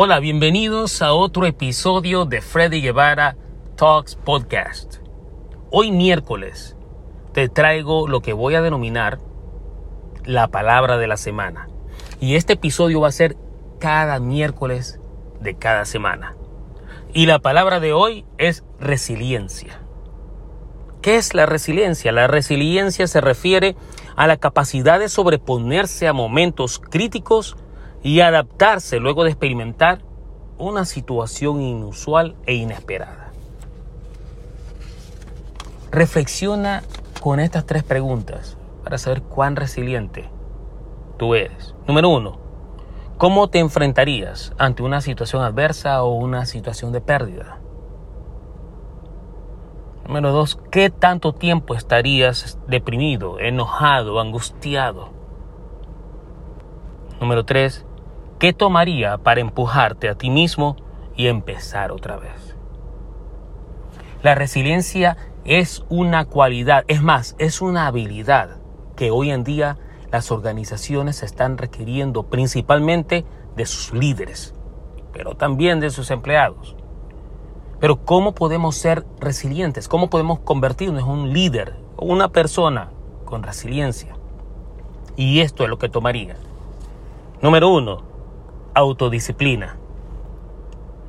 Hola, bienvenidos a otro episodio de Freddy Guevara Talks Podcast. Hoy miércoles te traigo lo que voy a denominar la palabra de la semana. Y este episodio va a ser cada miércoles de cada semana. Y la palabra de hoy es resiliencia. ¿Qué es la resiliencia? La resiliencia se refiere a la capacidad de sobreponerse a momentos críticos y adaptarse luego de experimentar una situación inusual e inesperada. Reflexiona con estas tres preguntas para saber cuán resiliente tú eres. Número uno, ¿cómo te enfrentarías ante una situación adversa o una situación de pérdida? Número dos, ¿qué tanto tiempo estarías deprimido, enojado, angustiado? Número tres, ¿qué tomaría para empujarte a ti mismo y empezar otra vez? La resiliencia es una cualidad, es más, es una habilidad que hoy en día las organizaciones están requiriendo principalmente de sus líderes, pero también de sus empleados. Pero ¿cómo podemos ser resilientes? ¿Cómo podemos convertirnos en un líder o una persona con resiliencia? Y esto es lo que tomaría. Número uno, autodisciplina.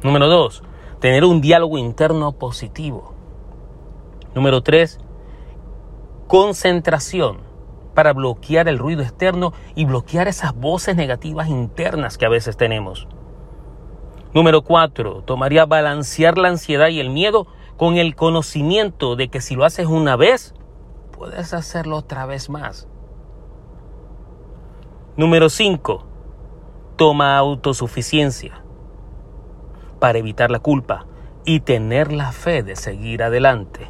Número dos, tener un diálogo interno positivo. Número tres, concentración para bloquear el ruido externo y bloquear esas voces negativas internas que a veces tenemos. Número cuatro, tomaría balancear la ansiedad y el miedo con el conocimiento de que si lo haces una vez, puedes hacerlo otra vez más. Número cinco, toma autosuficiencia para evitar la culpa y tener la fe de seguir adelante.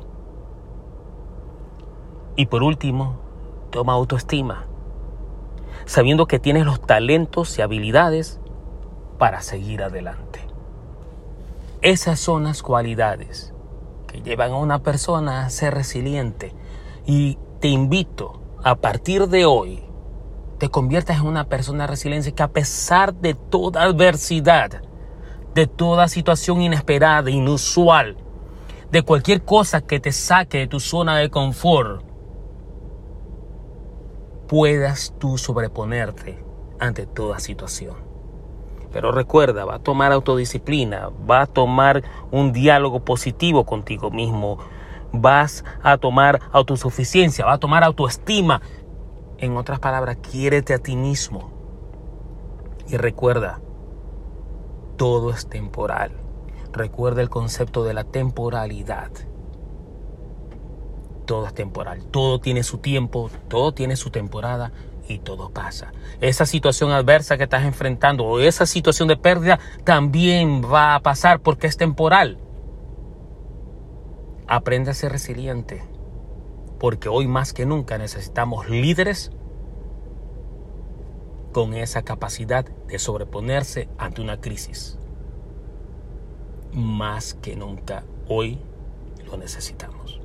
Y por último, toma autoestima, sabiendo que tienes los talentos y habilidades para seguir adelante. Esas son las cualidades que llevan a una persona a ser resiliente y te invito a partir de hoy te conviertas en una persona resiliente que a pesar de toda adversidad, de toda situación inesperada, inusual, de cualquier cosa que te saque de tu zona de confort, puedas tú sobreponerte ante toda situación. Pero recuerda, va a tomar autodisciplina, va a tomar un diálogo positivo contigo mismo, vas a tomar autosuficiencia, va a tomar autoestima. En otras palabras, quiérete a ti mismo. Y recuerda, todo es temporal. Recuerda el concepto de la temporalidad. Todo es temporal, todo tiene su tiempo, todo tiene su temporada y todo pasa. Esa situación adversa que estás enfrentando o esa situación de pérdida también va a pasar porque es temporal. Aprende a ser resiliente, porque hoy más que nunca necesitamos líderes con esa capacidad de sobreponerse ante una crisis. Más que nunca hoy lo necesitamos.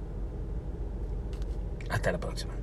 Hasta la próxima.